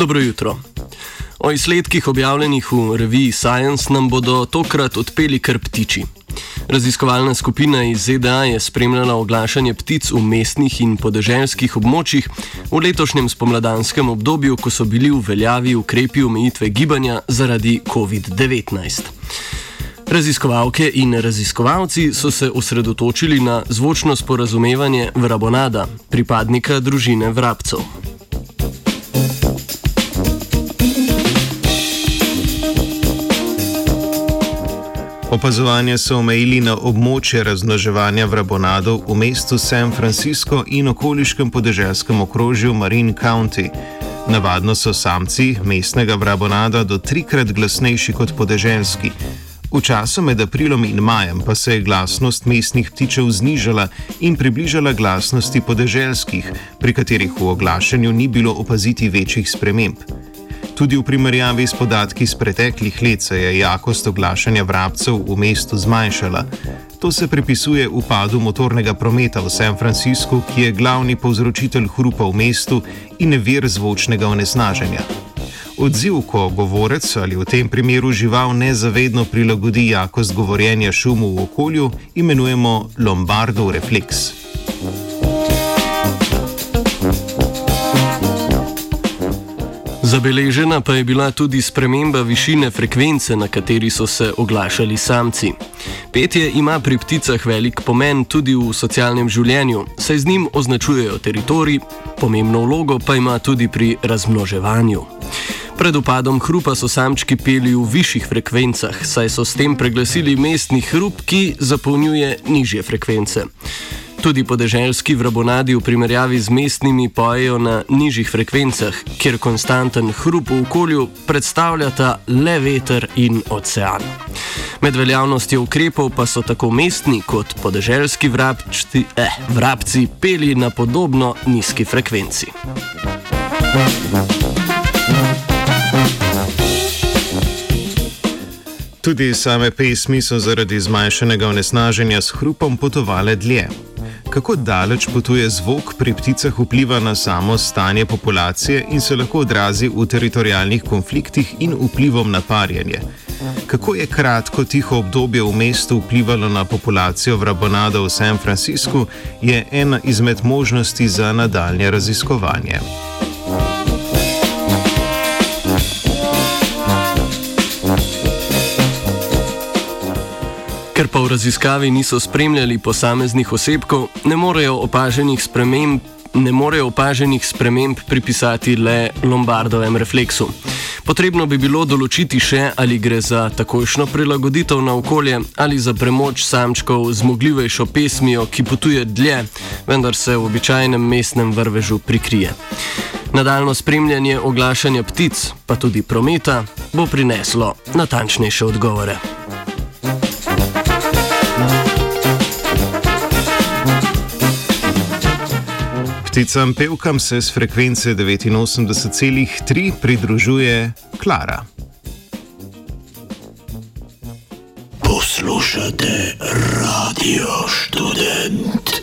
Dobro jutro. O izsledkih objavljenih v reviji Science nam bodo tokrat odpeli kar ptiči. Raziskovalna skupina iz ZDA je spremljala oglašanje ptic v mestnih in podeželskih območjih v letošnjem spomladanskem obdobju, ko so bili v veljavi ukrepi omejitve gibanja zaradi COVID-19. Raziskovalke in raziskovalci so se osredotočili na zvočno sporazumevanje vrabonada, pripadnika družine vrabcev. Opazovanje so omejili na območje razmnoževanja vrabonadov v mestu San Francisco in okoliškem podeželskem okrožju Marine County. Navadno so samci mestnega vrabonada do trikrat glasnejši kot podeželski. V času med aprilom in majem pa se je glasnost mestnih ptičev znižala in približala glasnosti podeželskih, pri katerih v oglašanju ni bilo opaziti večjih sprememb. Tudi v primerjavi s podatki iz preteklih let se je jakost oglašanja vrabcev v mestu zmanjšala. To se pripisuje upadu motornega prometa v San Franciscu, ki je glavni povzročitelj hrupa v mestu in vir zvočnega onesnaženja. Odziv, ko govorec ali v tem primeru žival nezavedno prilagodi jakost govorjenja šumu v okolju, imenujemo Lombardov refleks. Zabeležena pa je bila tudi sprememba višine frekvence, na kateri so se oglašali samci. Petje ima pri pticah velik pomen tudi v socialnem življenju, saj z njim označujejo teritorij, pomembno vlogo pa ima tudi pri razmnoževanju. Pred upadom hrupa so samčki peli v višjih frekvencah, saj so s tem preglasili mestni hrup, ki zapolnjuje nižje frekvence. Tudi podeželski vrabonadi v primerjavi z mestnimi pojejo na nižjih frekvencah, kjer konstanten hrup v okolju predstavljata le veter in ocean. Med veljavnostjo ukrepov pa so tako mestni kot podeželski vrabčti, eh, vrabci peli na podobno nizki frekvenci. Tudi same pesmi so zaradi zmanjšanega onesnaženja s hrupom potovale dlje. Kako daleč potuje zvok pri pticah vpliva na samo stanje populacije in se lahko odrazi v teritorijalnih konfliktih in vplivom na parjenje? Kako je kratko tiho obdobje v mestu vplivalo na populacijo vrabonada v San Franciscu, je ena izmed možnosti za nadaljne raziskovanje. Ker pa v raziskavi niso spremljali posameznih osebkov, ne morejo opaženih sprememb. Ne morejo opaženih sprememb pripisati le lombardovem refleksu. Potrebno bi bilo določiti še, ali gre za takojšno prilagoditev na okolje ali za premoč samčkov z zmogljivejšo pesmijo, ki potuje dlje, vendar se v običajnem mestnem vrvežu prikrije. Nadaljno spremljanje oglašanja ptic, pa tudi prometa, bo prineslo natančnejše odgovore. Pticam pevkam se s frekvence 89,3 pridružuje Klara. Poslušate radio študent.